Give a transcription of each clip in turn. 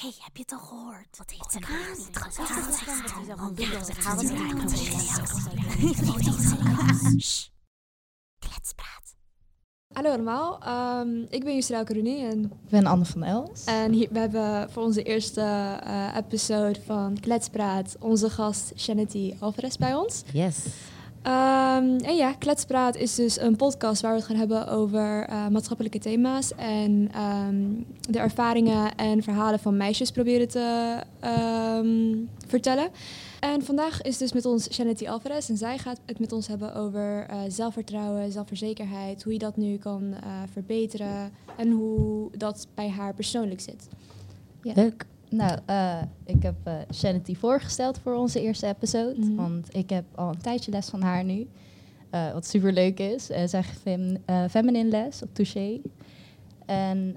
hey, heb je het al gehoord? Wat heeft ze nou niet Kletspraat. Hallo allemaal, Ehm, ik ben Yusra Karuni en, Ik ben Anne van Els. en hier, we hebben voor onze eerste eh, episode van Kletspraat onze gast Shanity Alvarez bij ons. Yes. Ehm, en ja, Kletspraat is dus een podcast waar we het gaan hebben over eh, maatschappelijke thema's en ehm, de ervaringen en verhalen van meisjes proberen te ehm, vertellen. En vandaag is dus met ons Shanity Alvarez en zij gaat het met ons hebben over eh, zelfvertrouwen, zelfverzekerheid, hoe je dat nu kan eh, verbeteren en hoe dat bij haar persoonlijk zit. Leuk. Nou, eh, ik heb Shanity voorgesteld voor onze eerste episode. Mhm. Want ik heb al een tijdje les van haar nu. eh, wat super leuk is. Zij geeft fem, feminine les op Touché. En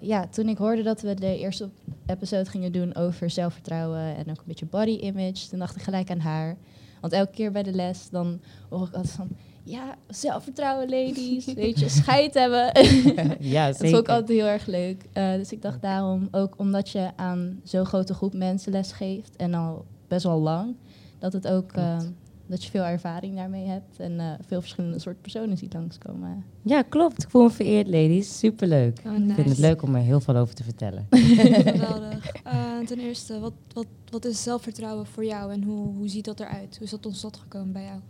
ja, toen ik hoorde dat we de eerste episode gingen doen over zelfvertrouwen en ook een beetje body image, toen dacht ik gelijk aan haar. Want elke keer bij de les, dan hoor ik altijd van, ja, zelfvertrouwen ladies, weet je, scheid hebben. ja, Dat vond ik altijd heel erg leuk. Eh, dus ik dacht daarom, ook omdat je aan zo'n grote groep mensen les geeft en al best wel lang, dat het ook eh, dat je veel ervaring daarmee hebt en eh, veel verschillende soorten personen ziet langskomen. Ja, klopt. Ik voel me vereerd, ladies. Superleuk. Oh, Ik vind het leuk om er heel veel over te vertellen. Geweldig. Eh, ten eerste, wat, wat, wat is zelfvertrouwen voor jou en hoe, hoe ziet dat eruit? Hoe is dat tot stand gekomen bij jou?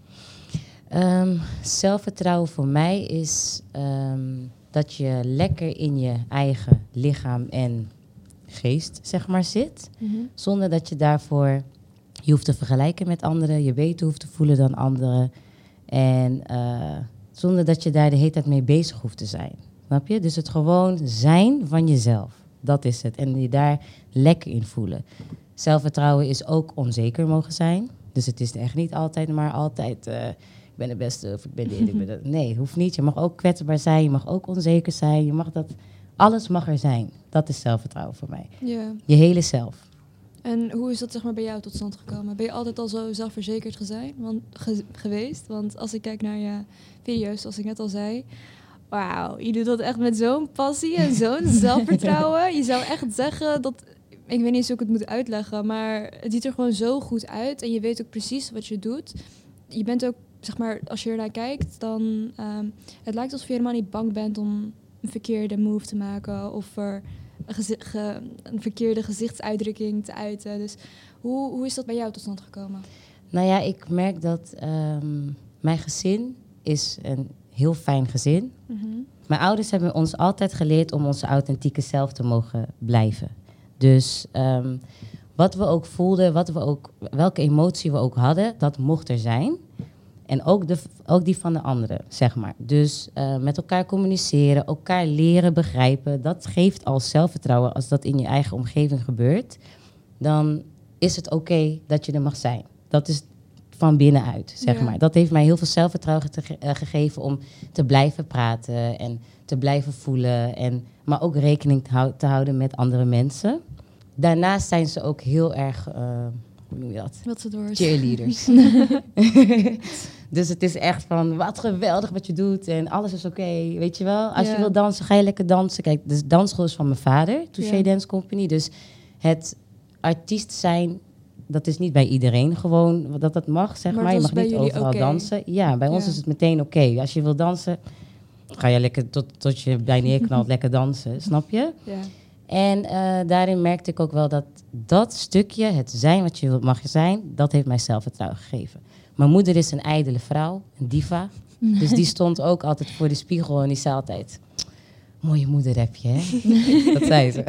Ehm, zelfvertrouwen voor mij is ehm, dat je lekker in je eigen lichaam en geest, zeg maar, zit. Zonder dat je daarvoor je hoeft te vergelijken met anderen, je beter hoeft te voelen dan anderen. En eh, zonder dat je daar de hele tijd mee bezig hoeft te zijn. Snap je? Dus het gewoon zijn van jezelf. Dat is het. En je daar lekker in voelen. Zelfvertrouwen is ook onzeker mogen zijn. Dus het is echt niet altijd maar altijd. eh, ik ben de beste of ik ben dit, ik ben dat. Nee, hoeft niet. Je mag ook kwetsbaar zijn. Je mag ook onzeker zijn. Je mag dat. Alles mag er zijn. Dat is zelfvertrouwen voor mij. Ja. Je hele zelf. En hoe is dat zeg maar bij jou tot stand gekomen? Ben je altijd al zo zelfverzekerd gezijn, want, ge- geweest? Want als ik kijk naar je video's, zoals ik net al zei... Wauw, je doet dat echt met zo'n passie en zo'n zelfvertrouwen. Je zou echt zeggen dat... Ik weet niet eens hoe ik het moet uitleggen, maar het ziet er gewoon zo goed uit. En je weet ook precies wat je doet. Je bent ook, zeg maar, als je ernaar kijkt, dan... ehm, het lijkt alsof je helemaal niet bang bent om een verkeerde move te maken of er een, gezi- ge- een verkeerde gezichtsuitdrukking te uiten. Dus hoe, hoe is dat bij jou tot stand gekomen? Nou ja, ik merk dat ehm, mijn gezin is een heel fijn gezin. Mijn ouders hebben ons altijd geleerd om onze authentieke zelf te mogen blijven. Dus ehm, wat we ook voelden, wat we ook, welke emotie we ook hadden, dat mocht er zijn. En ook, de, ook die van de anderen, zeg maar. Dus eh, met elkaar communiceren, elkaar leren begrijpen, dat geeft al zelfvertrouwen als dat in je eigen omgeving gebeurt. Dan is het oké dat je er mag zijn. Dat is van binnenuit, zeg Ja. maar. Dat heeft mij heel veel zelfvertrouwen ge- eh, gegeven om te blijven praten en te blijven voelen. En, maar ook rekening te, hou- te houden met andere mensen. Daarnaast zijn ze ook heel erg, eh, hoe noem je dat? Wat ze door. cheerleaders. dus het is echt van, wat geweldig wat je doet en alles is oké, weet je wel. Als Ja. je wil dansen, ga je lekker dansen. Kijk, de dansschool is van mijn vader, Touché Ja. Dance Company. Dus het artiest zijn, dat is niet bij iedereen gewoon dat dat mag, zeg Maar maar. Je mag niet overal dansen. Ja, bij ons is het meteen oké. Als je wil dansen, ga je lekker tot, tot je bij neerknalt lekker dansen, snap je? Ja. En eh, daarin merkte ik ook wel dat dat stukje, het zijn wat je wilt mag zijn, dat heeft mij zelfvertrouwen gegeven. Mijn moeder is een ijdele vrouw, een diva. Dus die stond ook altijd voor de spiegel en die zei altijd... Mooie moeder heb je, hè? dat zei ze.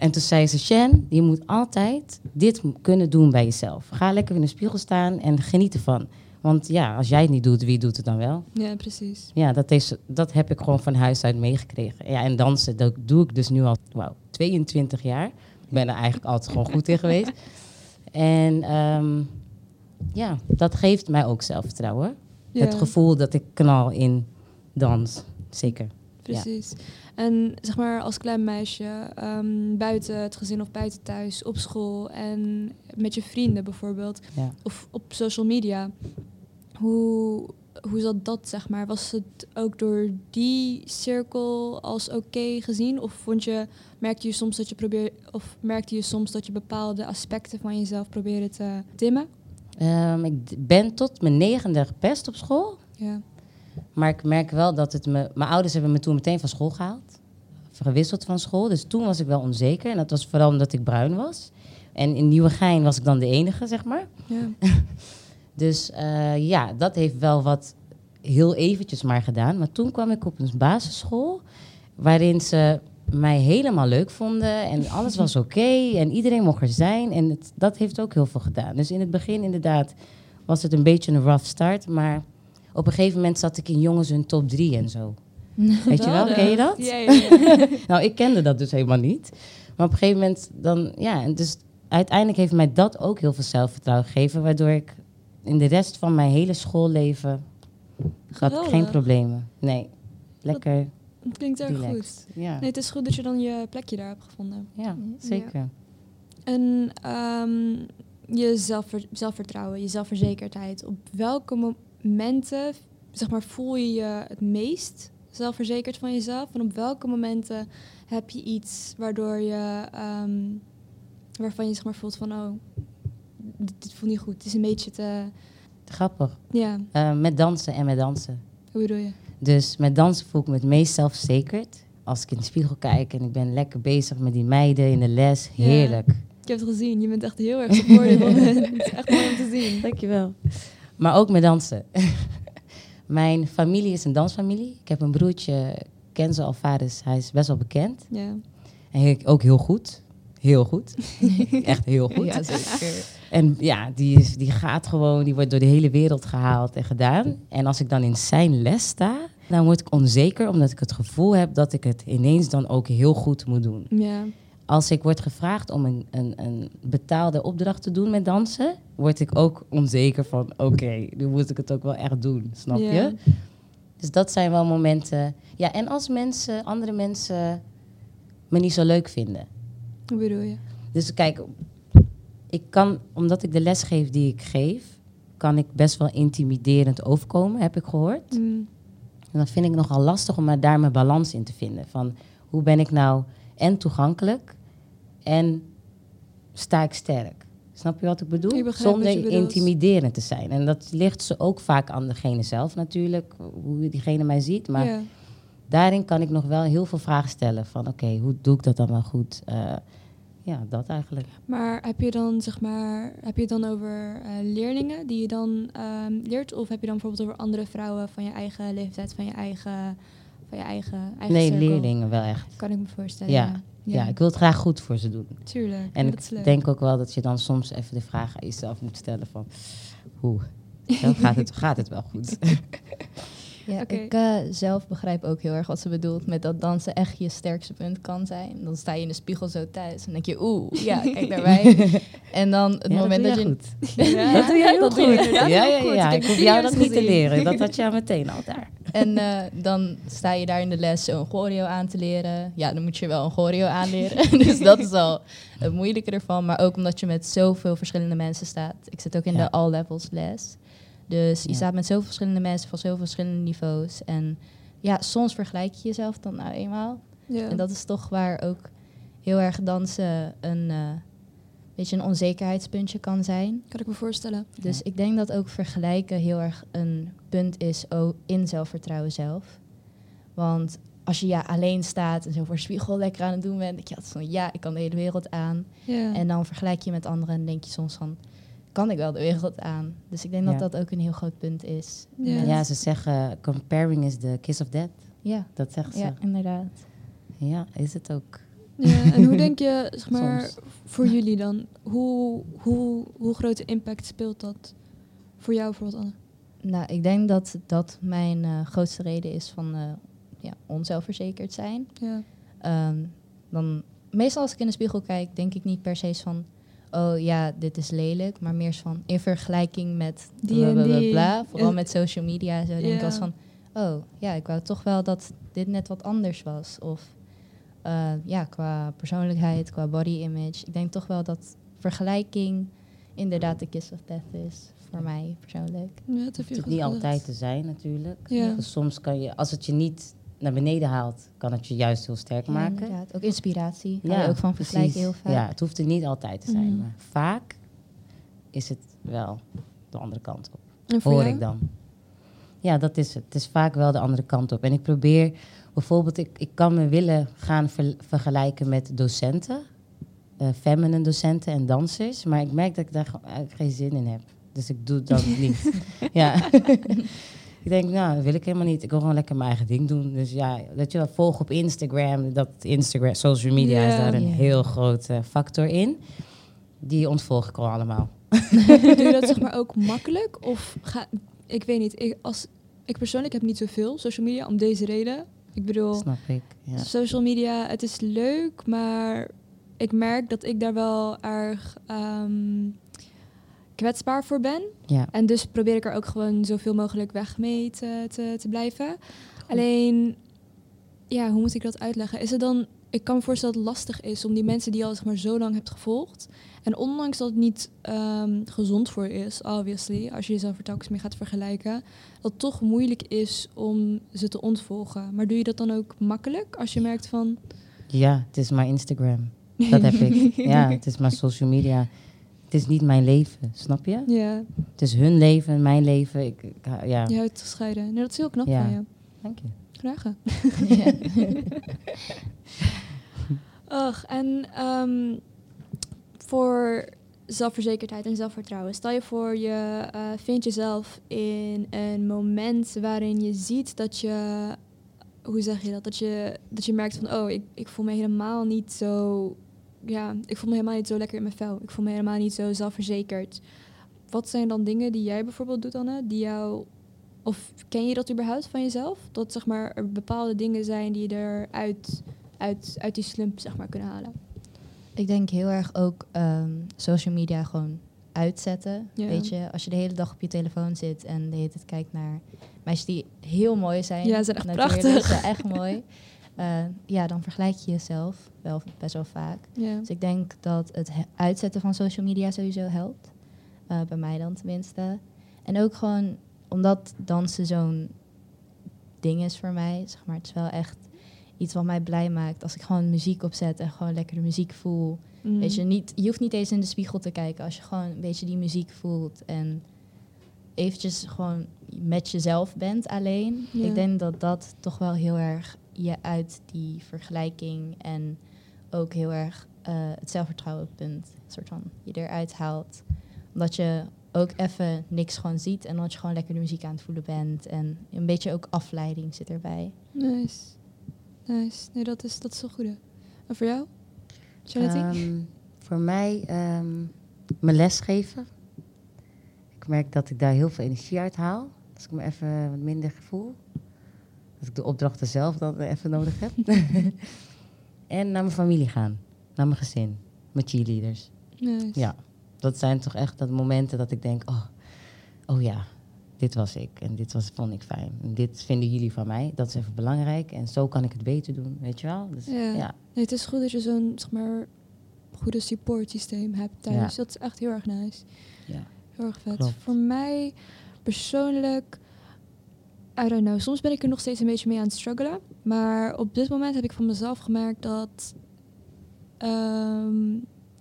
en toen zei ze, Shan, je moet altijd dit kunnen doen bij jezelf. Ga lekker in de spiegel staan en geniet ervan. Want ja, als jij het niet doet, wie doet het dan wel? ja, precies. Ja, dat, is, dat heb ik gewoon van huis uit meegekregen. Ja, en dansen, dat doe ik dus nu al wauw, 22 jaar. Ik ben er eigenlijk altijd gewoon goed in geweest. En ehm, ja, dat geeft mij ook zelfvertrouwen. Ja, Het gevoel dat ik knal in dans, zeker. Precies. En zeg maar als klein meisje, ehm, buiten het gezin of buiten thuis, op school en met je vrienden bijvoorbeeld, Ja. of op social media. Hoe hoe zat dat, zeg maar? Was het ook door die cirkel als oké gezien? Of vond je, merkte je soms dat je probeerde, of merkte je soms dat je bepaalde aspecten van jezelf probeerde te dimmen? Ehm, ik ben tot mijn negende gepest op school. Ja. Maar ik merk wel dat het me... Mijn ouders hebben me toen meteen van school gehaald. Gewisseld van school. Dus toen was ik wel onzeker. En dat was vooral omdat ik bruin was. En in Nieuwegein was ik dan de enige, zeg maar. Ja. Dus eh, ja, dat heeft wel wat heel eventjes maar gedaan. Maar toen kwam ik op een basisschool... waarin ze mij helemaal leuk vonden. En alles was oké. en iedereen mocht er zijn. En het, dat heeft ook heel veel gedaan. Dus in het begin inderdaad was het een beetje een rough start. Maar op een gegeven moment zat ik in jongens hun top drie en zo. Weet je wel, ken je dat? Ja, ja, ja. Nou, ik kende dat dus helemaal niet. Maar op een gegeven moment dan, ja, en dus uiteindelijk heeft mij dat ook heel veel zelfvertrouwen gegeven, waardoor ik in de rest van mijn hele schoolleven had ik geen problemen. Nee, lekker Het klinkt erg goed. Ja, Nee, het is goed dat je dan je plekje daar hebt gevonden. ja zeker. En ehm, je zelfver- zelfvertrouwen, je zelfverzekerdheid. Op welke momenten, zeg maar, voel je je het meest zelfverzekerd van jezelf? En op welke momenten heb je iets waardoor je, ehm, waarvan je zeg maar voelt van, oh, dit, dit voelt niet goed. Het is een beetje te, Grappig. ja, Eh, met dansen en met dansen. hoe bedoel je? Dus met dansen voel ik me het meest zelfverzekerd. Als ik in de spiegel kijk en ik ben lekker bezig met die meiden in de les. Ja. Heerlijk. Ik heb het gezien, je bent echt heel erg supportive. het is echt mooi om te zien. Dankjewel. Maar ook met dansen. Mijn familie is een dansfamilie. Ik heb een broertje, Kenzo Alvarez. Hij is best wel bekend. Ja. En ook heel goed. Heel goed. Echt heel goed. Ja, zeker. En ja, die, is, die gaat gewoon, die wordt door de hele wereld gehaald en gedaan. En als ik dan in zijn les sta, dan word ik onzeker, omdat ik het gevoel heb dat ik het ineens dan ook heel goed moet doen. Ja. Als ik word gevraagd om een, een, een betaalde opdracht te doen met dansen, word ik ook onzeker van, oké, nu moet ik het ook wel echt doen, snap Ja. je? Dus dat zijn wel momenten. Ja, en als mensen, andere mensen me niet zo leuk vinden. Hoe bedoel je? Dus kijk, ik kan, omdat ik de les geef die ik geef, kan ik best wel intimiderend overkomen, heb ik gehoord. Mm. En dan vind ik nogal lastig om maar daar mijn balans in te vinden. Van hoe ben ik nou en toegankelijk en sta ik sterk? Snap je wat ik bedoel? Ik Zonder intimiderend te zijn. En dat ligt ze ook vaak aan degene zelf natuurlijk, hoe diegene mij ziet. Maar. Daarin kan ik nog wel heel veel vragen stellen. Van oké, hoe doe ik dat dan wel goed? Eh, ja, dat eigenlijk. Maar heb je dan zeg maar, heb je het dan over eh, leerlingen die je dan ehm, leert, of heb je dan bijvoorbeeld over andere vrouwen van je eigen leeftijd, van je eigen, van je eigen, eigen nee, cirkel? leerlingen wel echt. Kan ik me voorstellen. Ja. Ja. ik wil het graag goed voor ze doen. tuurlijk. En ik denk ook wel dat je dan soms even de vraag aan jezelf moet stellen van... Hoe? Gaat, het, gaat het wel goed? Ja, ik eh, zelf begrijp ook heel erg wat ze bedoelt met dat dansen echt je sterkste punt kan zijn. Dan sta je in de spiegel zo thuis en denk je, oeh, ja, kijk naar mij. En dan het Ja, moment dat je... goed. Ja, dat doe jij heel dat goed. doe je ja, heel ja, goed. ja. Ik hoef jou dat niet te leren. Dat had je al meteen al daar. En eh, dan sta je daar in de les zo'n choreo aan te leren. Ja, dan moet je wel een choreo aanleren. dus dat is al het moeilijke ervan. Maar ook omdat je met zoveel verschillende mensen staat. Ik zit ook in Ja. de all levels les. Dus je Ja. staat met zoveel verschillende mensen van zoveel verschillende niveaus. En ja, soms vergelijk je jezelf dan nou eenmaal. Ja. En dat is toch waar ook heel erg dansen een eh, beetje een onzekerheidspuntje kan zijn. kan ik me voorstellen. Dus Ja. ik denk dat ook vergelijken heel erg een punt is in zelfvertrouwen zelf. Want als je ja, alleen staat en zo voor spiegel lekker aan het doen bent, denk je altijd van ja, ik kan de hele wereld aan. Ja. En dan vergelijk je met anderen en denk je soms van, kan ik wel de wereld aan? Dus ik denk Ja. dat dat ook een heel groot punt is. Ja. Ze zeggen comparing is the kiss of death. ja, Dat zegt ze. ja, inderdaad. Ja, is het ook. Ja, en hoe denk je, zeg maar, Soms. voor jullie dan, hoe, hoe, hoe grote impact speelt dat voor jou bijvoorbeeld, Anne? Nou, ik denk dat dat mijn eh, grootste reden is van eh, ja, onzelfverzekerd zijn. Ja. Ehm, dan, meestal als ik in de spiegel kijk, denk ik niet per se van... oh ja, dit is lelijk, maar meer van in vergelijking met Die bla, Vooral met social media zo denk ik als van... oh ja, ik wou toch wel dat dit net wat anders was. Of eh, ja, qua persoonlijkheid, qua body image. Ik denk toch wel dat vergelijking inderdaad de kiss of death is. voor mij persoonlijk. Ja, Het hoeft niet altijd te zijn natuurlijk. Ja. Dus soms kan je, als het je niet naar beneden haalt, kan het je juist heel sterk Ja, maken. inderdaad. Ook inspiratie. Ja, je ook van vergelijken heel vaak. Ja, het hoeft er niet altijd te zijn. Mhm. Maar vaak is het wel de andere kant op. En voor Hoor jou? ik dan. Ja, dat is het. Het is vaak wel de andere kant op. En ik probeer bijvoorbeeld, ik, ik kan me willen gaan ver- vergelijken met docenten, eh feminine docenten en dansers. Maar ik merk dat ik daar eigenlijk geen zin in heb. Dus ik doe dat niet. ja. Ik denk, nou, dat wil ik helemaal niet. Ik wil gewoon lekker mijn eigen ding doen. Dus ja, dat je wel volgt op Instagram. Dat Instagram, social media is daar een heel grote factor in. Die ontvolg ik al allemaal. Doe je dat zeg maar ook makkelijk? Of ga, ik weet niet, ik, als, ik persoonlijk heb niet zoveel social media om deze reden. Ik bedoel, Snap ik. Ja. social media, het is leuk, maar ik merk dat ik daar wel erg ehm, kwetsbaar voor ben. ja. En dus probeer ik er ook gewoon zoveel mogelijk weg mee te, te, te blijven. Alleen, ja, hoe moet ik dat uitleggen? Is het dan, ik kan me voorstellen dat het lastig is om die mensen die je al zeg maar, zo lang hebt gevolgd. En ondanks dat het niet ehm, gezond voor je is, obviously, als je jezelf er telkens mee gaat vergelijken, dat het toch moeilijk is om ze te ontvolgen. Maar doe je dat dan ook makkelijk als je merkt van. Ja, het is maar Instagram. Dat heb ik. Ja, het is maar social media. Is niet mijn leven, snap je? Ja, Het is hun leven, mijn leven. Ik, ik, ja, je huid gescheiden. Nee, dat is heel knap Ja. van je. dank je. Graag. Ja. Ach, en ehm, voor zelfverzekerdheid en zelfvertrouwen. Stel je voor, je eh, vindt jezelf in een moment waarin je ziet dat je, hoe zeg je dat, dat je, dat je merkt van, oh, ik, ik voel me helemaal niet zo, ja, ik voel me helemaal niet zo lekker in mijn vel. Ik voel me helemaal niet zo zelfverzekerd. Wat zijn dan dingen die jij bijvoorbeeld doet, Anne, die jou, of ken je dat überhaupt van jezelf? Dat zeg maar er bepaalde dingen zijn die je eruit uit, uit die slump zeg maar kunnen halen. Ik denk heel erg ook ehm, social media gewoon uitzetten. Ja. Weet je, als je de hele dag op je telefoon zit en de hele tijd kijkt naar meisjes die heel mooi zijn. Ja, ze zijn echt prachtig. Ze zijn echt mooi. Eh, ja, dan vergelijk je jezelf wel best wel vaak. Dus ik denk dat het he- uitzetten van social media sowieso helpt. Eh, bij mij dan tenminste. En ook gewoon omdat dansen zo'n ding is voor mij. Zeg maar, het is wel echt iets wat mij blij maakt. Als ik gewoon muziek opzet en gewoon lekker de muziek voel. Mm. Weet je, niet, je hoeft niet eens in de spiegel te kijken. Als je gewoon een beetje die muziek voelt en eventjes gewoon met jezelf bent alleen. Ik denk dat dat toch wel heel erg je uit die vergelijking en ook heel erg eh, het zelfvertrouwenpunt soort van je eruit haalt. Omdat je ook even niks gewoon ziet en dat je gewoon lekker de muziek aan het voelen bent. En een beetje ook afleiding zit erbij. Nice. Nice. Nee, dat is, dat is een goede. En voor jou? Charity? Ehm, voor mij, ehm, mijn lesgeven. Ik merk dat ik daar heel veel energie uit haal. Als ik me even wat minder voel. Dat ik de opdrachten zelf dan even nodig heb. en naar mijn familie gaan. Naar mijn gezin. Mijn cheerleaders. nice. Ja, dat zijn toch echt dat momenten dat ik denk, oh, oh ja, dit was ik en dit was, vond ik fijn. En dit vinden jullie van mij, dat is even belangrijk. En zo kan ik het beter doen, weet je wel? Dus, Ja. ja. Nee, het is goed dat je zo'n, zeg maar, goede support systeem hebt thuis. Dat is echt heel erg nice. Ja. Heel erg vet. Klopt. Voor mij persoonlijk, I don't know. Soms ben ik er nog steeds een beetje mee aan het struggelen. Maar op dit moment heb ik van mezelf gemerkt dat ehm,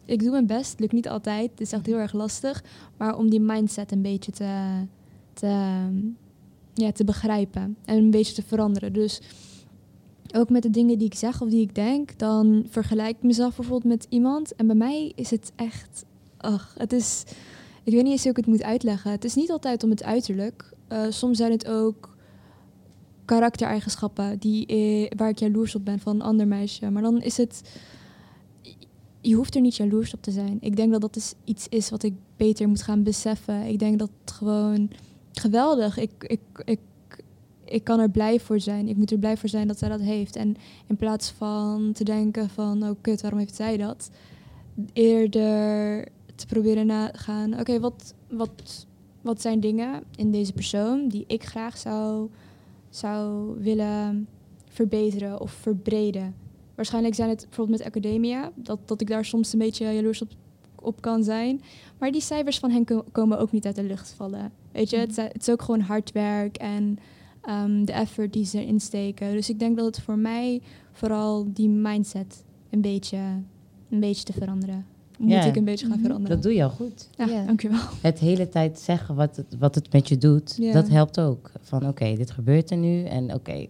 ik doe mijn best. Lukt niet altijd. Het is echt heel erg lastig. Maar om die mindset een beetje te, te, ja, te begrijpen en een beetje te veranderen. Dus ook met de dingen die ik zeg of die ik denk, dan vergelijk ik mezelf bijvoorbeeld met iemand. En bij mij is het echt, ach, het is, ik weet niet eens hoe ik het moet uitleggen. Het is niet altijd om het uiterlijk. Eh, soms zijn het ook karaktereigenschappen die, eh, waar ik jaloers op ben van een ander meisje. Maar dan is het, je hoeft er niet jaloers op te zijn. Ik denk dat dat iets is wat ik beter moet gaan beseffen. Ik denk dat het gewoon geweldig. Ik, ik, ik, ik kan er blij voor zijn. Ik moet er blij voor zijn dat zij dat heeft. En in plaats van te denken van, oh kut, waarom heeft zij dat? Eerder te proberen nagaan, oké, wat, wat, wat zijn dingen in deze persoon die ik graag zou, zou willen verbeteren of verbreden? Waarschijnlijk zijn het bijvoorbeeld met academia, dat, dat ik daar soms een beetje jaloers op, op kan zijn. Maar die cijfers van hen ko- komen ook niet uit de lucht vallen. Weet je, het, is- het is ook gewoon hard werk en ehm, de effort die ze erin steken. Dus ik denk dat het voor mij vooral die mindset een beetje, een beetje te veranderen. Moet Ja. ik een beetje gaan Mhm. veranderen. Dat doe je al goed. ja, Ja. dankjewel. Het hele tijd zeggen wat het, wat het met je doet, Ja. dat helpt ook. Van oké, dit gebeurt er nu en oké,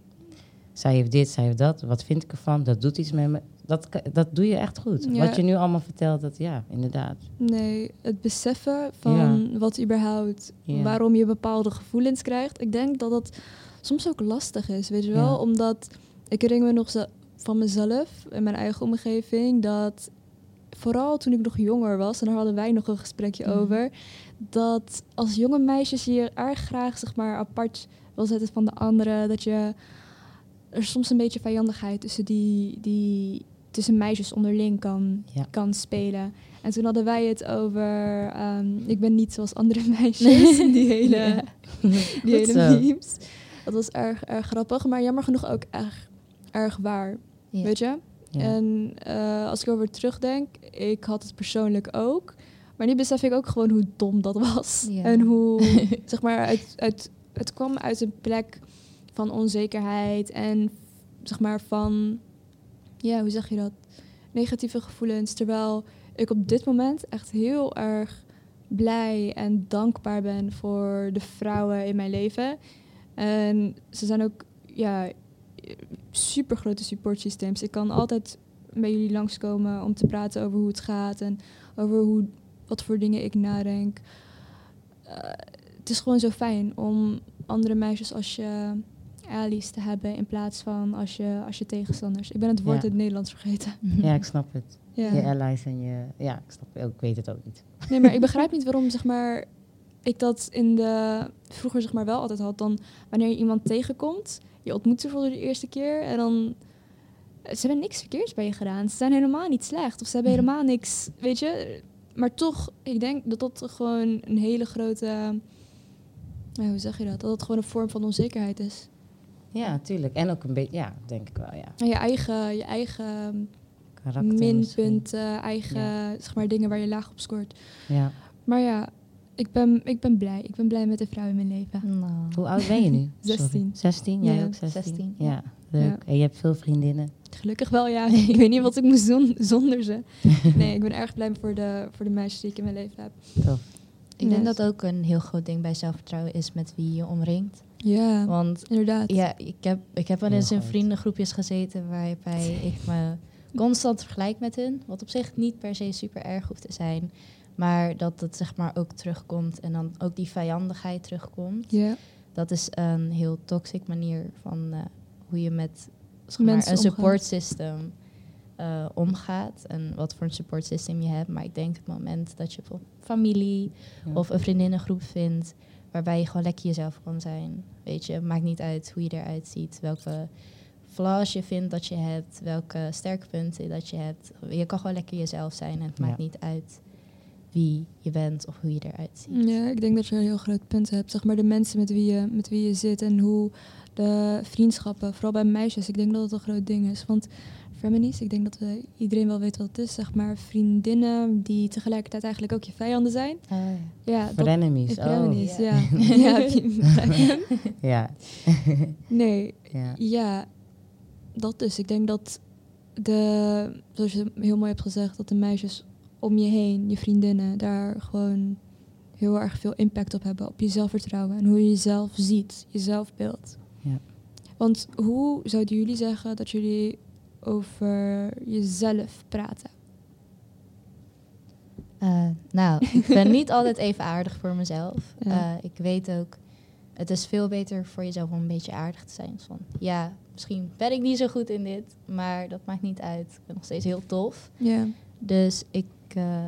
zij heeft dit, zij heeft dat. Wat vind ik ervan? Dat doet iets met me. Dat, dat doe je echt goed. Ja. Wat je nu allemaal vertelt, dat ja, inderdaad. Nee, het beseffen van wat überhaupt, Ja. waarom je bepaalde gevoelens krijgt. Ik denk dat dat soms ook lastig is, weet je wel? Ja. Omdat ik herinner me nog zo van mezelf en mijn eigen omgeving dat vooral toen ik nog jonger was, en daar hadden wij nog een gesprekje Mhm. over, dat als jonge meisjes je erg graag zeg maar apart wil zetten van de anderen, dat je er soms een beetje vijandigheid tussen die, die tussen meisjes onderling kan, Ja. kan spelen. En toen hadden wij het over, ehm, ik ben niet zoals andere meisjes, die hele, Ja. die hele memes. Dat was erg, erg grappig, maar jammer genoeg ook erg, erg waar, Ja. weet je? Ja. En eh, als ik over terugdenk, ik had het persoonlijk ook. Maar nu besef ik ook gewoon hoe dom dat was. Ja. En hoe, zeg maar, uit, uit, het kwam uit een plek van onzekerheid en zeg maar van, ja, hoe zeg je dat? Negatieve gevoelens. Terwijl ik op dit moment echt heel erg blij en dankbaar ben voor de vrouwen in mijn leven. En ze zijn ook, ja, super grote support systems. Ik kan altijd bij jullie langskomen om te praten over hoe het gaat en over hoe, wat voor dingen ik nadenk. Eh, het is gewoon zo fijn om andere meisjes als je allies te hebben in plaats van als je, als je tegenstanders. Ik ben het woord Ja. in het Nederlands vergeten. ja, ik snap het. Ja. Je allies en je... Ja, ik snap het. Ik weet het ook niet. Nee, maar ik begrijp niet waarom zeg maar, ik dat in de vroeger zeg maar, wel altijd had. Dan wanneer je iemand tegenkomt, je ontmoet ze voor de eerste keer en dan. Ze hebben niks verkeerds bij je gedaan. Ze zijn helemaal niet slecht. Of ze hebben helemaal niks. Weet je. Maar toch, ik denk dat dat gewoon een hele grote. hoe zeg je dat? Dat het gewoon een vorm van onzekerheid is. Ja, tuurlijk. En ook een beetje... Ja, denk ik wel, ja. En je eigen, je eigen Karakter minpunten, eigen zeg maar, dingen waar je laag op scoort. Ja. Maar ja, ik ben, ik ben blij. Ik ben blij met de vrouw in mijn leven. Nou. Hoe oud ben je nu? Sorry. 16. 16? Jij Ja, ook 16? 16, Ja, leuk. Ja. En je hebt veel vriendinnen. Gelukkig wel, ja. ik weet niet wat ik moest doen zonder ze. Nee, ik ben erg blij voor de, voor de meisjes die ik in mijn leven heb. Tof. Ik denk Yes. dat ook een heel groot ding bij zelfvertrouwen is met wie je omringt. Ja, Want inderdaad. ja, ik heb, ik heb wel eens in vriendengroepjes gezeten waarbij ik me constant vergelijk met hun. Wat op zich niet per se super erg hoeft te zijn. Maar dat het zeg maar ook terugkomt en dan ook die vijandigheid terugkomt. Ja, Dat is een heel toxic manier van eh, hoe je met zeg maar, een support system eh, omgaat. En wat voor een support system je hebt. Maar ik denk het moment dat je bijvoorbeeld familie Ja. of een vriendinnengroep vindt waarbij je gewoon lekker jezelf kan zijn. Weet je, het maakt niet uit hoe je eruit ziet, welke flaws je vindt dat je hebt, welke sterke punten dat je hebt. Je kan gewoon lekker jezelf zijn en het maakt niet uit wie je bent of hoe je eruit ziet. ja, ik denk dat je een heel groot punt hebt. Zeg maar de mensen met wie je, met wie je zit en hoe de vriendschappen, vooral bij meisjes, ik denk dat het een groot ding is. Want feminist, ik denk dat we, iedereen wel weet wat het is. Zeg maar vriendinnen die tegelijkertijd eigenlijk ook je vijanden zijn. Ah, Ja, dat Frenemies. Frenemies, Oh, ja. ja. begrijp je? ja. Nee, ja. Ja, dat dus. Ik denk dat de, zoals je heel mooi hebt gezegd, dat de meisjes om je heen, je vriendinnen, daar gewoon heel erg veel impact op hebben. Op je zelfvertrouwen en hoe je jezelf ziet, je zelfbeeld. Ja. Want hoe zouden jullie zeggen dat jullie over jezelf praten? Eh, nou, ik ben niet altijd even aardig voor mezelf. Ja. Eh, ik weet ook, het is veel beter voor jezelf om een beetje aardig te zijn. Dus van, ja, misschien ben ik niet zo goed in dit, maar dat maakt niet uit. Ik ben nog steeds heel tof. Ja, Dus ik, eh,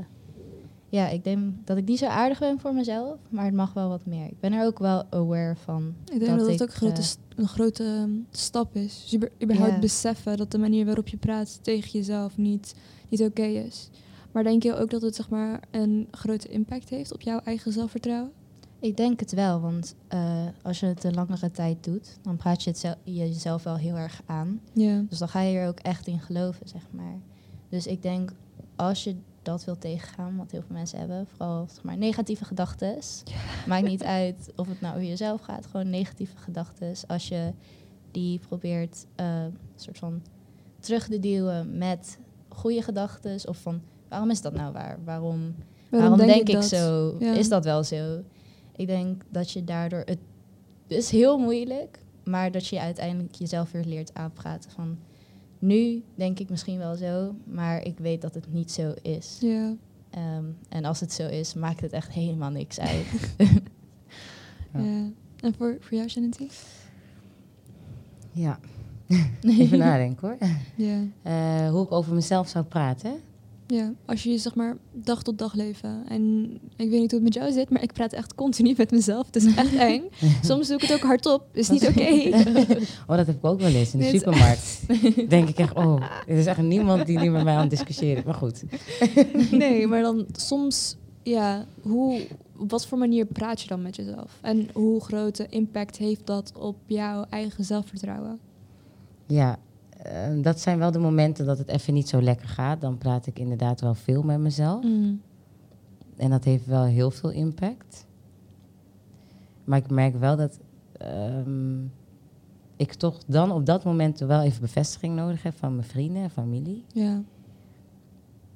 ja, ik denk dat ik niet zo aardig ben voor mezelf, maar het mag wel wat meer. Ik ben er ook wel aware van. ik denk dat, Dat het ik, ook een grote, eh, een grote ehm, stap is. Dus uber- überhaupt Ja. beseffen dat de manier waarop je praat tegen jezelf niet, niet oké is. Maar denk je ook dat het zeg maar, een grote impact heeft op jouw eigen zelfvertrouwen? Ik denk het wel, want eh, als je het een langere tijd doet, dan praat je het zel- jezelf wel heel erg aan. Ja. Dus dan ga je er ook echt in geloven, zeg maar. Dus ik denk, als je dat wil tegengaan, wat heel veel mensen hebben. Vooral zeg maar, negatieve gedachten. Maakt niet uit of het nou over jezelf gaat, gewoon negatieve gedachten. Als je die probeert eh, een soort van terug te duwen met goede gedachten. Of van waarom is dat nou waar? Waarom, waarom, denk, ik zo? Ja. Is dat wel zo? Ik denk dat je daardoor het is heel moeilijk, maar dat je uiteindelijk jezelf weer leert aanpraten van nu denk ik misschien wel zo, maar ik weet dat het niet zo is. Ja. Ehm, en als het zo is, maakt het echt helemaal niks uit. Ja. ja. En voor, voor jou, Shanity? Ja. Even nadenken hoor. Ja. Eh, hoe ik over mezelf zou praten. Ja, als je zeg maar dag tot dag leven. En ik weet niet hoe het met jou zit, maar ik praat echt continu met mezelf. Het is echt eng. Soms doe ik het ook hardop. Is niet oké. Oh, dat heb ik ook wel eens in de supermarkt. Denk ik echt, oh, er is echt niemand die nu met mij aan het discussiëren. is. Maar goed. Nee, maar dan soms, ja, hoe, op wat voor manier praat je dan met jezelf? En hoe grote impact heeft dat op jouw eigen zelfvertrouwen? Ja, eh, dat zijn wel de momenten dat het even niet zo lekker gaat. Dan praat ik inderdaad wel veel met mezelf. Mm. En dat heeft wel heel veel impact. Maar ik merk wel dat ehm, ik toch dan op dat moment wel even bevestiging nodig heb van mijn vrienden en familie. Ja,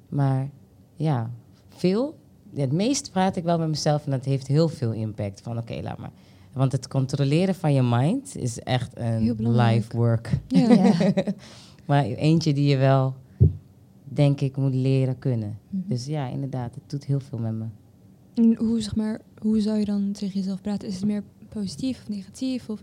Maar ja, veel. Het meest praat ik wel met mezelf en dat heeft heel veel impact. Van oké, laat maar. Want het controleren van je mind is echt een life work. ja. Ja. Maar eentje die je wel, denk ik, moet leren kunnen. Mhm. Dus ja, inderdaad, het doet heel veel met me. En hoe, zeg maar, hoe zou je dan tegen jezelf praten? Is het meer positief of negatief? Of,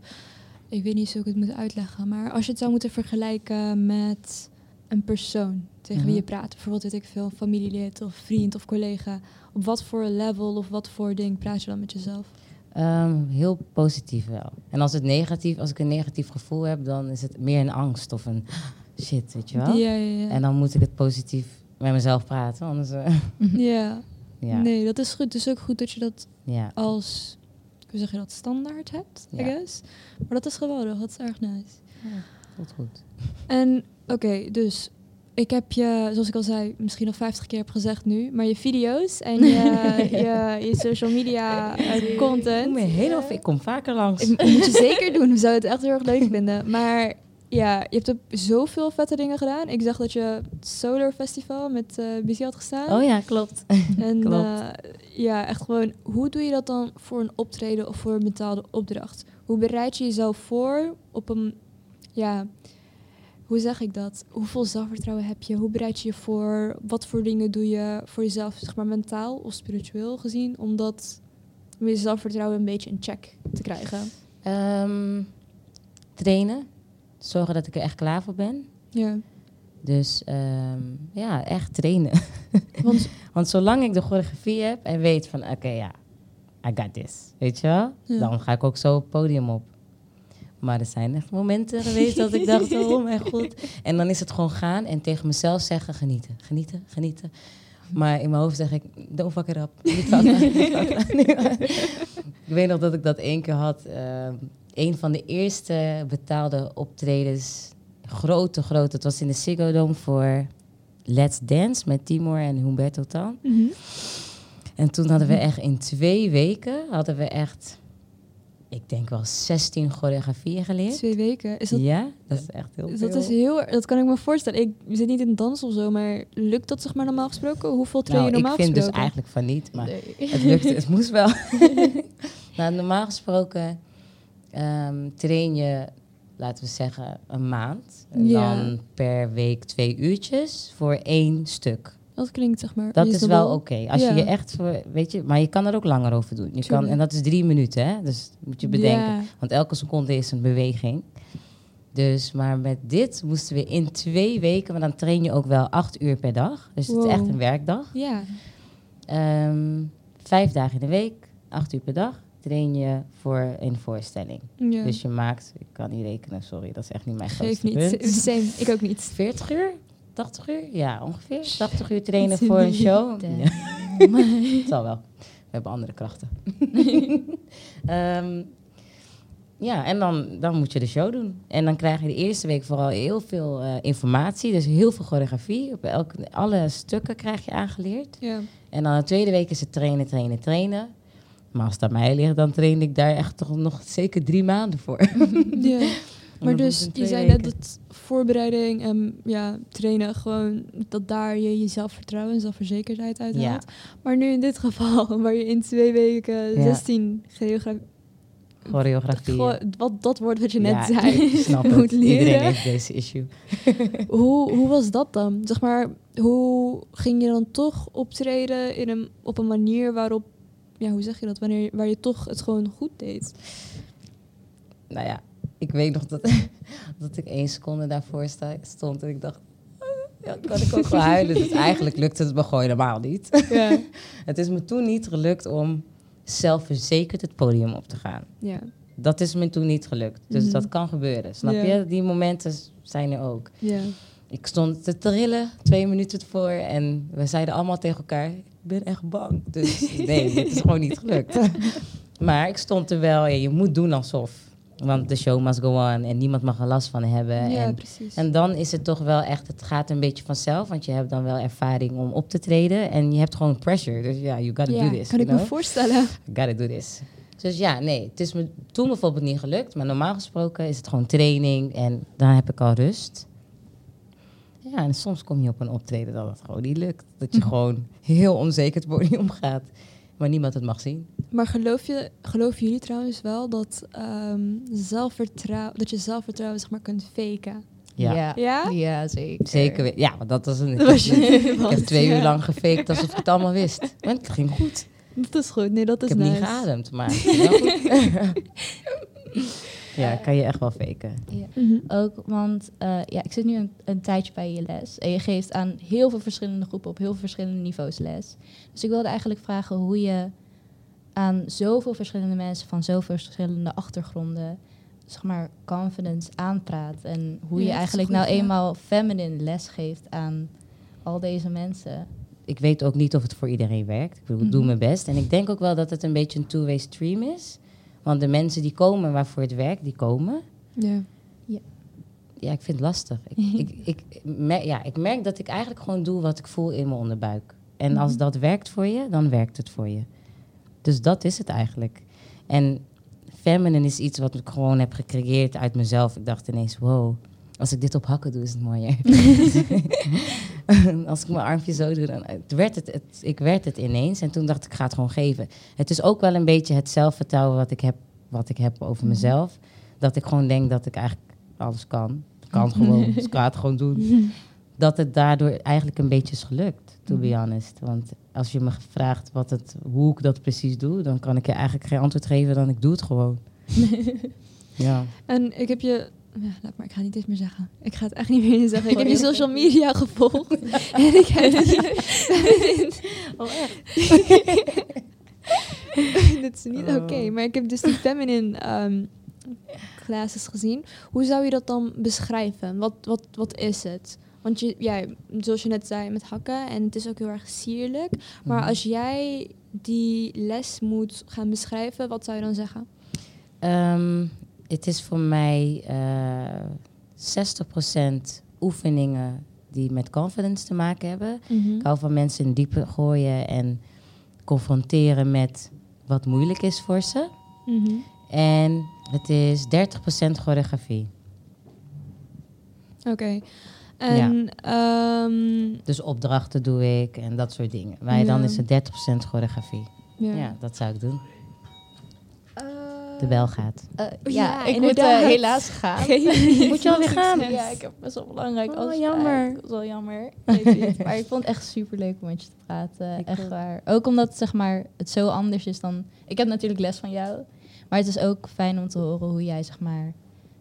ik weet niet hoe ik het moet uitleggen. Maar als je het zou moeten vergelijken met een persoon tegen wie Mhm. je praat. Bijvoorbeeld, weet ik veel, familielid of vriend of collega. Op wat voor level of wat voor ding praat je dan met jezelf? Ehm, heel positief wel. En als, het negatief, als ik een negatief gevoel heb, dan is het meer een angst of een shit, weet je wel? Ja, ja, ja. En dan moet ik het positief met mezelf praten, anders... eh, ja. ja, Nee, dat is goed. Het is ook goed dat je dat ja. als, hoe zeg je dat, standaard hebt, I Ja. guess. Maar dat is geweldig, dat is erg nice. Voelt goed. En oké, dus ik heb je, zoals ik al zei, misschien al 50 keer heb gezegd nu, maar je video's en je, je, je social media eh, Ik, content. ben heel, ik kom vaker langs. Ik- moet je zeker doen, we zouden het echt heel erg leuk vinden. Maar ja, je hebt ook zoveel vette dingen gedaan. Ik zag dat je Solar Festival met eh BC had gestaan. Oh ja, klopt. En Klopt. eh, ja, echt gewoon, hoe doe je dat dan voor een optreden of voor een betaalde opdracht? Hoe bereid je jezelf voor op een, ja, hoe zeg ik dat? Hoeveel zelfvertrouwen heb je? Hoe bereid je je voor? Wat voor dingen doe je voor jezelf, zeg maar mentaal of spiritueel gezien, om dat, om je zelfvertrouwen een beetje in check te krijgen? Ehm, trainen. Zorgen dat ik er echt klaar voor ben. Ja, Dus ehm, ja, echt trainen. want Want zolang ik de choreografie heb en weet van, oké, ja, I got this. Weet je wel? Ja. Dan ga ik ook zo het podium op. Maar er zijn echt momenten geweest dat ik dacht, oh mijn god. En dan is het gewoon gaan en tegen mezelf zeggen, genieten, genieten, genieten. Maar in mijn hoofd zeg ik, don't fuck it up. Ik weet nog dat ik dat één keer had. ehm, een van de eerste betaalde optredens. Grote, grote. Het was in de Ziggo Dome voor Let's Dance met Timor en Humberto Tan. Mhm. En toen hadden we echt in twee weken, hadden we echt, ik denk wel 16 choreografieën geleerd. twee weken. Is dat, Ja, dat is echt heel veel. dat is heel, dat kan ik me voorstellen. Ik zit niet in dans of zo, maar lukt dat zeg maar normaal gesproken? Hoeveel train nou, je normaal ik vind dus gesproken? eigenlijk van niet, maar Nee. het lukte, het moest wel. nou, normaal gesproken ehm, train je, laten we zeggen, een maand. En Ja. dan per week twee uurtjes voor één stuk. Dat klinkt zeg maar Dat is wel oké. Als Ja. je je echt, voor, weet je, maar je kan er ook langer over doen. Je kan, en dat is drie minuten, hè? Dus moet je bedenken. Ja. Want elke seconde is een beweging. Dus, maar met dit moesten we in twee weken, maar dan train je ook wel acht uur per dag. Dus het is echt een werkdag. Ja, Ehm, vijf dagen in de week, acht uur per dag, train je voor een voorstelling. ja. Dus je maakt, ik kan niet rekenen, sorry, dat is echt niet mijn geef grootste niet. punt. Same, ik ook niet. 40 uur? 80 uur? Ja, ongeveer. 80 uur trainen voor een show. Damn. Ja. Het zal wel. We hebben andere krachten. Ehm, ja, en dan, dan moet je de show doen. En dan krijg je de eerste week vooral heel veel eh, informatie. Dus heel veel choreografie. Op elke, alle stukken krijg je aangeleerd. Ja. En dan de tweede week is het trainen, trainen, trainen. Maar als het aan mij ligt, dan train ik daar echt toch nog zeker drie maanden voor. ja. Maar dus, je zei net dat voorbereiding en ja, trainen gewoon, dat daar je je zelfvertrouwen en zelfverzekerdheid uit Ja. haalt. Maar nu in dit geval, waar je in twee weken Ja. 16 geografie, Choreografie. wat dat woord wat je net Ja, zei, snap moet het. Iedereen leren. heeft deze issue. hoe, hoe was dat dan? Zeg maar, hoe ging je dan toch optreden in een, op een manier waarop, ja, hoe zeg je dat, wanneer, waar je toch het gewoon goed deed? Nou ja, ik weet nog dat, dat ik één seconde daarvoor sta, stond en ik dacht... "Ah, Ja, kan ik ook wel huilen. Dus eigenlijk lukte het me gewoon helemaal niet. Ja. Het is me toen niet gelukt om zelfverzekerd het podium op te gaan. ja. Dat is me toen niet gelukt. Dus Mhm. dat kan gebeuren. Snap Ja. je? Die momenten zijn er ook. Ja. Ik stond te trillen, twee minuten ervoor. En we zeiden allemaal tegen elkaar, ik ben echt bang. Dus nee, dit is gewoon niet gelukt. maar ik stond er wel, je moet doen alsof. Want de show must go on en niemand mag er last van hebben. ja, en, precies. en dan is het toch wel echt, het gaat een beetje vanzelf. Want je hebt dan wel ervaring om op te treden. En je hebt gewoon pressure. Dus ja, you gotta do this. kan ik me voorstellen. Gotta do this. Dus ja, nee, het is me toen bijvoorbeeld niet gelukt. Maar normaal gesproken is het gewoon training en dan heb ik al rust. Ja, en soms kom je op een optreden dat het gewoon niet lukt. Dat je gewoon heel onzeker het podium gaat. Maar niemand het mag zien. Maar geloof je, geloven jullie trouwens wel dat, ehm zelfvertrouwen, dat je zelfvertrouwen zeg maar kunt faken? Ja, ja. Ja? Ja, zeker. zeker. Ja, want dat was een... Dat was je- ik heb twee Ja. uur lang gefaked alsof ik het allemaal wist. En het ging goed. Dat is goed. Nee, dat Ik is heb nice. niet geademd, maar ja, kan je echt wel faken. Ja. Mhm. Ook, want eh, ja, ik zit nu een, een tijdje bij je les. En je geeft aan heel veel verschillende groepen op heel veel verschillende niveaus les. Dus ik wilde eigenlijk vragen hoe je aan zoveel verschillende mensen van zoveel verschillende achtergronden, zeg maar, confidence aanpraat. En hoe Ja, je eigenlijk goed, nou ja. eenmaal feminine les geeft aan al deze mensen. ik weet ook niet of het voor iedereen werkt. Ik bedoel, ik doe Mhm. mijn best. En ik denk ook wel dat het een beetje een two-way stream is. Want de mensen die komen waarvoor het werkt, die komen. Ja. Ja, ik vind het lastig. Ik, ik, ik, mer- ja, ik merk dat ik eigenlijk gewoon doe wat ik voel in mijn onderbuik. En als Mhm. dat werkt voor je, dan werkt het voor je. Dus dat is het eigenlijk. En feminine is iets wat ik gewoon heb gecreëerd uit mezelf. Ik dacht ineens, wow, als ik dit op hakken doe, is het mooier. als ik mijn armpje zo doe, dan het werd het, het, ik werd het ineens. En toen dacht ik, ik ga het gewoon geven. Het is ook wel een beetje het zelfvertrouwen wat ik heb, wat ik heb over Mhm. mezelf. Dat ik gewoon denk dat ik eigenlijk alles kan. Ik kan het gewoon, dus ik ga het gewoon doen. Dat het daardoor eigenlijk een beetje is gelukt, to be Mhm. honest. Want als je me vraagt wat het, hoe ik dat precies doe, dan kan ik je eigenlijk geen antwoord geven dan ik doe het gewoon. ja. En ik heb je... Ja, laat maar, ik ga niet eens meer zeggen. Ik ga het echt niet meer zeggen. Ik heb je social media gevolgd. en ik heb die... Oh, Dit is niet Oh. oké. Maar ik heb dus die feminine ehm, classes gezien. Hoe zou je dat dan beschrijven? Wat, wat, wat is het? Want je, ja, zoals je net zei, met hakken. En het is ook heel erg sierlijk. Maar Mhm. als jij die les moet gaan beschrijven, wat zou je dan zeggen? Ehm, het is voor mij eh 60% oefeningen die met confidence te maken hebben. Ik hou van mensen in diepe gooien en confronteren met wat moeilijk is voor ze. Mhm. En het is 30% choreografie. Oké. En ehm, Dus opdrachten doe ik en dat soort dingen. Maar dan Ja. is het 30% choreografie. ja. Ja. dat zou ik doen. De bel gaat. Eh, Oh, ja, ja, ik moet eh, helaas gaan. Moet je alweer gaan? Ja, ik heb best wel belangrijk Oh, afspraak. jammer. Dat is wel jammer. Maar ik vond het echt super leuk om met je te praten. Ik echt ook. waar. Ook omdat zeg maar, het zo anders is dan... Ik heb natuurlijk les van jou. Maar het is ook fijn om te horen hoe jij zeg maar,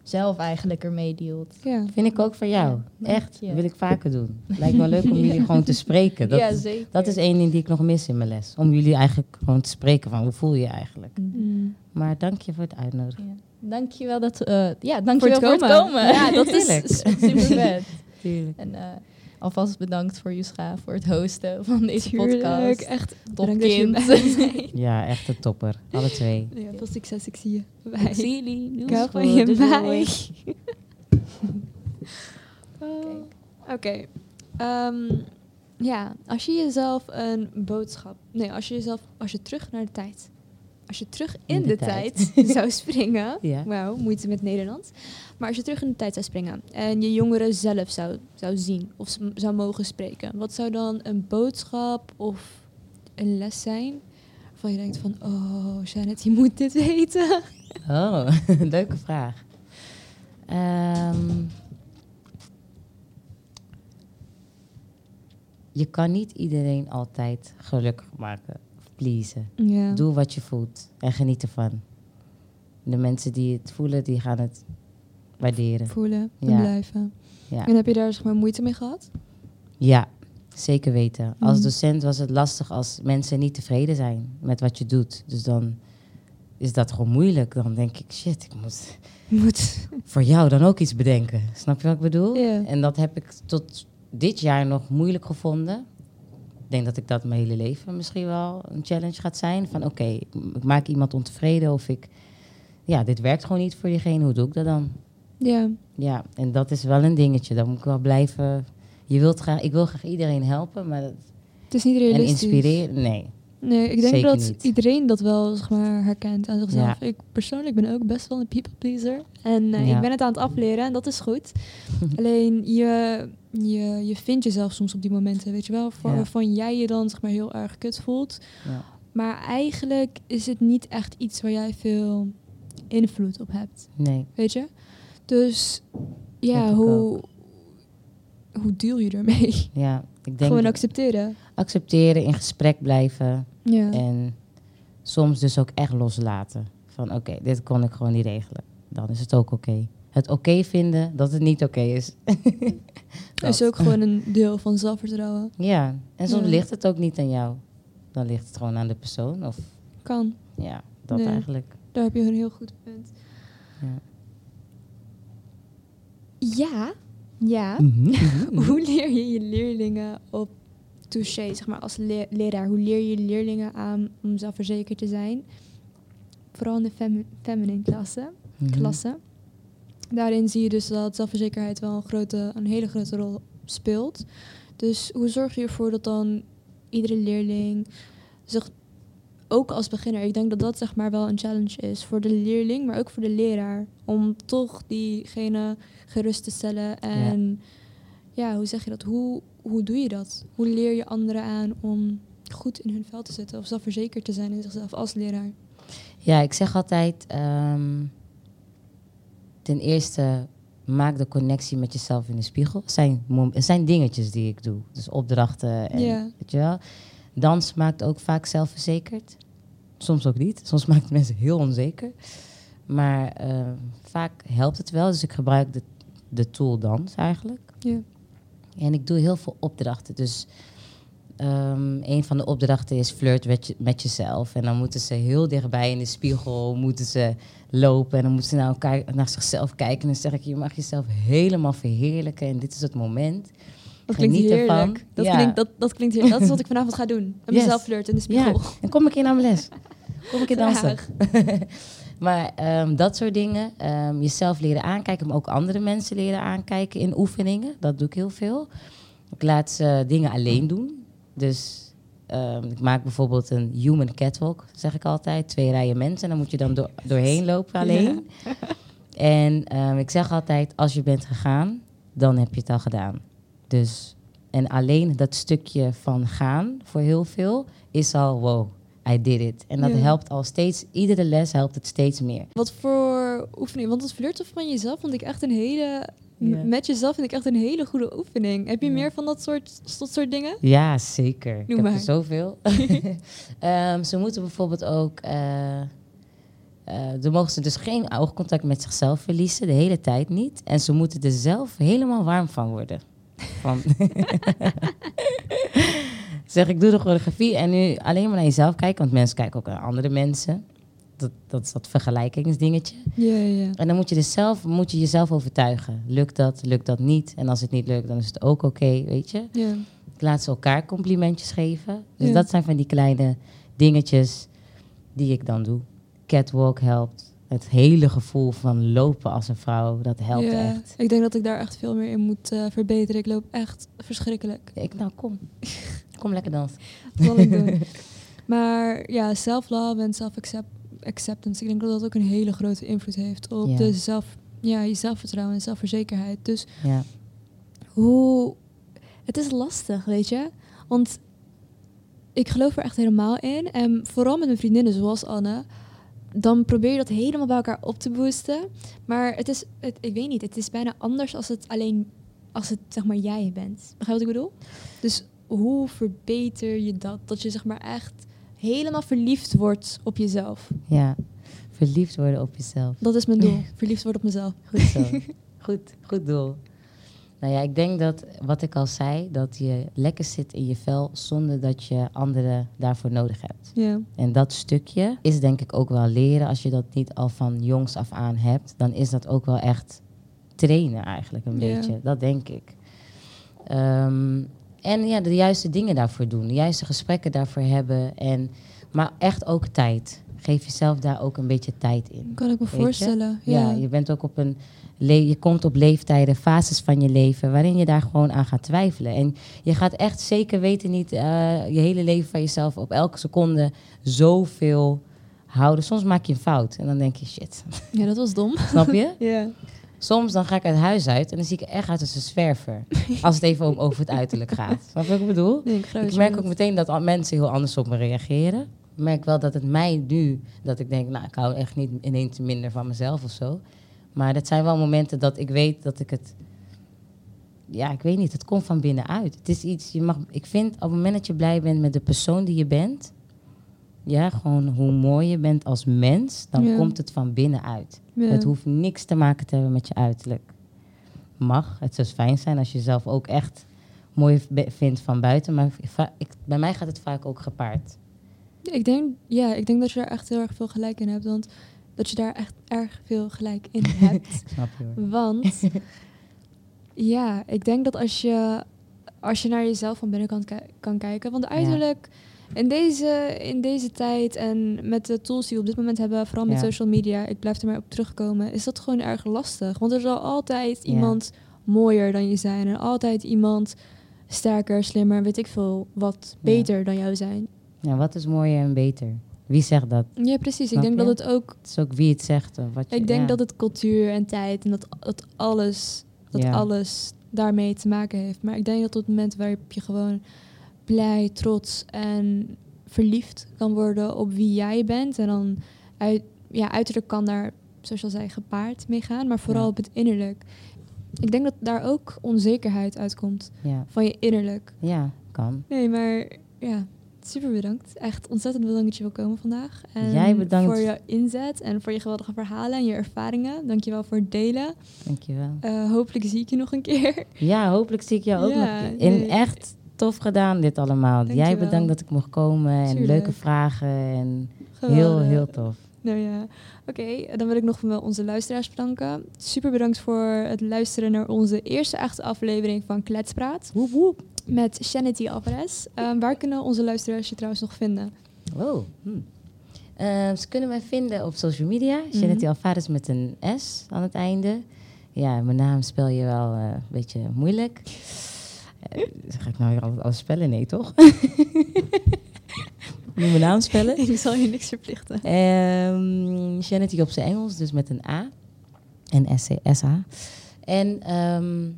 zelf eigenlijk ermee dealt. Ja. Vind ik ook van jou. Ja, dank Echt, je. wil ik vaker doen. Lijkt me leuk om jullie gewoon te spreken. Dat, ja, is, zeker. dat is één ding die ik nog mis in mijn les. Om jullie eigenlijk gewoon te spreken van hoe voel je je eigenlijk. Mm. Maar dank je voor het uitnodigen. Ja. Dankjewel dat, eh ja, dankjewel Voor voor het het komen. Ja, dat is super vet. Tuurlijk. En, eh, alvast bedankt voor Yusra voor het hosten van deze Tuurlijk, podcast. echt. Top bedankt dat je kind. erbij bent. Ja, echt een topper. Alle twee. Ja, veel succes, ik zie je. Bye. Ik zie jullie. Ik hou van je, bye. Oh, Oké. Ehm, ja, als je jezelf een boodschap... Nee, als je jezelf... Als je terug naar de tijd... Als je terug in, In de, de tijd, tijd. zou springen... Ja. Wauw, moeite met Nederlands. Maar als je terug in de tijd zou springen... en je jongeren zelf zou, zou zien... of zou mogen spreken... wat zou dan een boodschap of een les zijn... waarvan je denkt van... Oh, Janet, je moet dit weten. Oh, leuke vraag. Ehm, je kan niet iedereen altijd gelukkig maken pleasen. Ja. Doe wat je voelt en geniet ervan. De mensen die het voelen, die gaan het waarderen. Voelen en Ja. blijven. Ja, En heb je daar zeg maar moeite mee gehad? ja zeker weten. Als Mhm. docent was het lastig als mensen niet tevreden zijn met wat je doet. Dus dan is dat gewoon moeilijk. Dan denk ik, shit, ik moet Moet. voor jou dan ook iets bedenken. Snap je wat ik bedoel? En dat heb ik tot dit jaar nog moeilijk gevonden. Ik denk dat ik dat mijn hele leven misschien wel een challenge gaat zijn. Van oké, ik maak iemand ontevreden of ik... Ja, dit werkt gewoon niet voor diegene. Hoe doe ik dat dan? Ja. Ja, en dat is wel een dingetje. Dan moet ik wel blijven... Je wilt graag, ik wil graag iedereen helpen, maar dat, Het is niet en realistisch. inspireren, nee. Nee, ik denk Zeker dat niet. iedereen dat wel zeg maar, herkent aan zichzelf. Ja. Ik persoonlijk ben ook best wel een people pleaser. En eh, Ja. ik ben het aan het afleren en dat is goed. Alleen je, je, je vindt jezelf soms op die momenten, weet je wel, Ja. waarvan jij je dan zeg maar, heel erg kut voelt. Ja. Maar eigenlijk is het niet echt iets waar jij veel invloed op hebt, Nee, weet je? Dus ja, hoe, hoe deal je ermee? ja. Ik denk Gewoon accepteren. accepteren, in gesprek blijven. Ja. En soms dus ook echt loslaten. Van oké, dit kon ik gewoon niet regelen. Dan is het ook oké. Het oké vinden dat het niet oké is. Dat is ook gewoon een deel van zelfvertrouwen. Ja, en soms Ja. ligt het ook niet aan jou. Dan ligt het gewoon aan de persoon. Of Kan. ja, dat Nee. eigenlijk. Daar heb je een heel goed punt. Ja. Ja, ja. Hoe leer je je leerlingen op touché, zeg maar als le- leraar? Hoe leer je leerlingen aan om zelfverzekerd te zijn? Vooral in de fem- feminine klasse, Mhm. klasse. Daarin zie je dus dat zelfverzekerheid wel een, grote, een hele grote rol speelt. Dus hoe zorg je ervoor dat dan iedere leerling zich ook als beginner, ik denk dat dat zeg maar wel een challenge is voor de leerling, maar ook voor de leraar, om toch diegene gerust te stellen en ja, hoe zeg je dat? Hoe, hoe doe je dat? Hoe leer je anderen aan om goed in hun vel te zitten of zelfverzekerd te zijn in zichzelf als leraar? Ja, ik zeg altijd... ehm, ten eerste, maak de connectie met jezelf in de spiegel. Het zijn, zijn dingetjes die ik doe. Dus opdrachten en Ja. weet je wel. Dans maakt ook vaak zelfverzekerd. Soms ook niet. Soms maakt het mensen heel onzeker. Maar ehm, vaak helpt het wel. Dus ik gebruik de, de tool dans eigenlijk. Ja. En ik doe heel veel opdrachten. Dus ehm, een van de opdrachten is flirt met, je- met jezelf. En dan moeten ze heel dichtbij in de spiegel moeten ze lopen. En dan moeten ze naar, elkaar, naar zichzelf kijken. En dan zeg ik, je mag jezelf helemaal verheerlijken. En dit is het moment. Dat klinkt Geniet heerlijk. ervan. Dat, Ja. klinkt, dat, dat klinkt heerlijk. Dat is wat ik vanavond ga doen. Met Yes. mezelf flirten in de Ja, spiegel. en kom ik in naar mijn les. Kom ik in dansen. Maar ehm, dat soort dingen. ehm, jezelf leren aankijken, maar ook andere mensen leren aankijken in oefeningen. Dat doe ik heel veel. Ik laat ze dingen alleen doen. Dus ehm, ik maak bijvoorbeeld een human catwalk, zeg ik altijd. Twee rijen mensen. En dan moet je dan door, doorheen lopen alleen. En ik zeg altijd, als je bent gegaan, dan heb je het al gedaan. Dus, en alleen dat stukje van gaan voor heel veel is al wow, I did it. En dat Ja. helpt al steeds, iedere les helpt het steeds meer. Wat voor oefening? Want het flirten van jezelf vond ik echt een hele... Ja. Met jezelf vind ik echt een hele goede oefening. Heb je Ja. meer van dat soort, dat soort dingen? Ja, zeker. ik Noem heb maar. er zoveel. Ehm, ze moeten bijvoorbeeld ook... dan mogen ze dus geen oogcontact met zichzelf verliezen, de hele tijd niet. En ze moeten er zelf helemaal warm van worden. Van zeg, ik doe de choreografie en nu alleen maar naar jezelf kijken. Want mensen kijken ook naar andere mensen. dat, dat is dat vergelijkingsdingetje. Ja. En dan moet je dus zelf, moet je jezelf overtuigen. Lukt dat, lukt dat niet? En als het niet lukt, dan is het ook oké, weet je. ja. Laat ze elkaar complimentjes geven. Dus Ja. dat zijn van die kleine dingetjes die ik dan doe. Catwalk helpt. Het hele gevoel van lopen als een vrouw, dat helpt Ja, echt. Ik denk dat ik daar echt veel meer in moet eh, verbeteren. Ik loop echt verschrikkelijk. Ik, nou, kom. Kom lekker dansen. Zal ik doen. Maar ja, self-love en self-acceptance. Ik denk dat dat ook een hele grote invloed heeft op Ja. de zelf, ja, je zelfvertrouwen en zelfverzekerheid. Dus Ja. hoe... Het is lastig, weet je. Want ik geloof er echt helemaal in. En vooral met mijn vriendinnen zoals Anne. Dan probeer je dat helemaal bij elkaar op te boosten. Maar het is, het, ik weet niet, het is bijna anders als het alleen, als het zeg maar jij bent. Begrijp je wat ik bedoel? Dus hoe verbeter je dat? Dat je zeg maar echt helemaal verliefd wordt op jezelf. ja. Verliefd worden op jezelf. Dat is mijn doel. verliefd worden op mezelf. Goed zo. goed, goed doel. Nou ja, ik denk dat, wat ik al zei, dat je lekker zit in je vel zonder dat je anderen daarvoor nodig hebt. Ja. En dat stukje is denk ik ook wel leren. Als je dat niet al van jongs af aan hebt, dan is dat ook wel echt trainen eigenlijk een Ja. beetje. Dat denk ik. Ehm, en ja, de juiste dingen daarvoor doen. De juiste gesprekken daarvoor hebben. En, maar echt ook tijd. Geef jezelf daar ook een beetje tijd in. Kan ik me Weet je? voorstellen. Ja, Ja. je bent ook op een. Je komt op leeftijden, fases van je leven, waarin je daar gewoon aan gaat twijfelen. En je gaat echt zeker weten niet eh, je hele leven van jezelf op elke seconde zoveel houden. Soms maak je een fout en dan denk je shit. ja, dat was dom. Snap je? Ja. Soms dan ga ik uit huis uit en dan zie ik er echt uit als een zwerver. Als het even om over het uiterlijk gaat. Snap je wat ik bedoel? Ik Ik merk ook meteen dat al- mensen heel anders op me reageren. Ik merk wel dat het mij nu, dat ik denk, nou, ik hou echt niet ineens minder van mezelf of zo. Maar dat zijn wel momenten dat ik weet dat ik het, ja, ik weet niet, het komt van binnenuit. Het is iets, je mag, ik vind op het moment dat je blij bent met de persoon die je bent, ja, gewoon hoe mooi je bent als mens, dan Ja. komt het van binnenuit. Ja. Het hoeft niks te maken te hebben met je uiterlijk. Mag, het zou fijn zijn als je jezelf ook echt mooi vindt van buiten, maar ik, bij mij gaat het vaak ook gepaard. Ik denk, ja, ik denk dat je daar echt heel erg veel gelijk in hebt. Want dat je daar echt erg veel gelijk in hebt. Snap je hoor. want ja, ik denk dat als je, als je naar jezelf van binnenkant kan kijken. Want uiterlijk in deze, in deze tijd en met de tools die we op dit moment hebben, vooral met Ja. social media, ik blijf er maar op terugkomen, is dat gewoon erg lastig. Want er zal altijd Ja. iemand mooier dan je zijn. En altijd iemand sterker, slimmer, weet ik veel, wat beter dan jou zijn. Ja, wat is mooier en beter? Wie zegt dat? Ja, precies. Snap ik denk je? dat het ook Het is ook wie het zegt. Of wat je, Ik denk dat het cultuur en tijd en dat, dat alles, dat alles daarmee te maken heeft. Maar ik denk dat op het moment waarop je gewoon blij, trots en verliefd kan worden op wie jij bent. En dan uit, ja, uiterlijk kan daar, zoals je al zei, gepaard mee gaan. Maar vooral Ja. op het innerlijk. Ik denk dat daar ook onzekerheid uitkomt Ja, van je innerlijk. ja, kan. Nee, maar ja, super bedankt. Echt ontzettend bedankt dat je wil komen vandaag. En Jij bedankt. voor je inzet en voor je geweldige verhalen en je ervaringen. Dankjewel voor het delen. Dankjewel. Eh, hopelijk zie ik je nog een keer. Ja, hopelijk zie ik jou ook Ja, nog. Nee. echt tof gedaan dit allemaal. Jij bedankt dat ik mocht komen. En Tuurlijk. leuke vragen. En heel, Geweldig. heel tof. Nou ja, oké. dan wil ik nog wel onze luisteraars bedanken. Super bedankt voor het luisteren naar onze eerste echte aflevering van Kletspraat. Woep, woep. Met Shanity Alvarez. Ehm, waar kunnen onze luisteraars je trouwens nog vinden? Oh. hm. Ze kunnen mij vinden op social media. Mhm. Janetti Alvarez met een S aan het einde. Ja, mijn naam spel je wel eh, een beetje moeilijk. Eh, ga ik nou weer altijd alles spellen? Nee, toch? Moet mijn naam spellen? ik zal je niks verplichten. Um, Janetti op zijn Engels, dus met een A. En S-A. En ehm,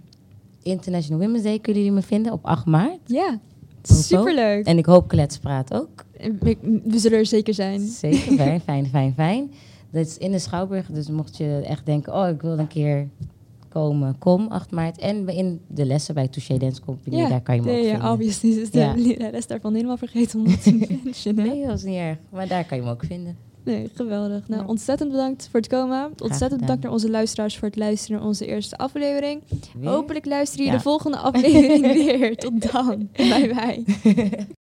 International Women's Day kunnen jullie me vinden op 8 maart. Ja, superleuk. En ik hoop Kletspraat ook. We, we zullen er zeker zijn. Zeker, fijn, fijn, fijn, fijn. Dat is in de Schouwburg, dus mocht je echt denken... oh, ik wil een keer komen, kom 8 maart. En in de lessen bij Touché Dance Company, daar kan je me ook nee, ja, vinden. obviously is de Ja. lerares daarvan helemaal vergeten om dat te mentionen. Nee, dat is niet erg. Maar daar kan je me ook vinden. Nee, geweldig. Nou, Ja. ontzettend bedankt voor het komen. Ontzettend bedankt naar onze luisteraars voor het luisteren naar onze eerste aflevering. Weer? Hopelijk luister je Ja. de volgende aflevering weer. Tot dan. Bye bye.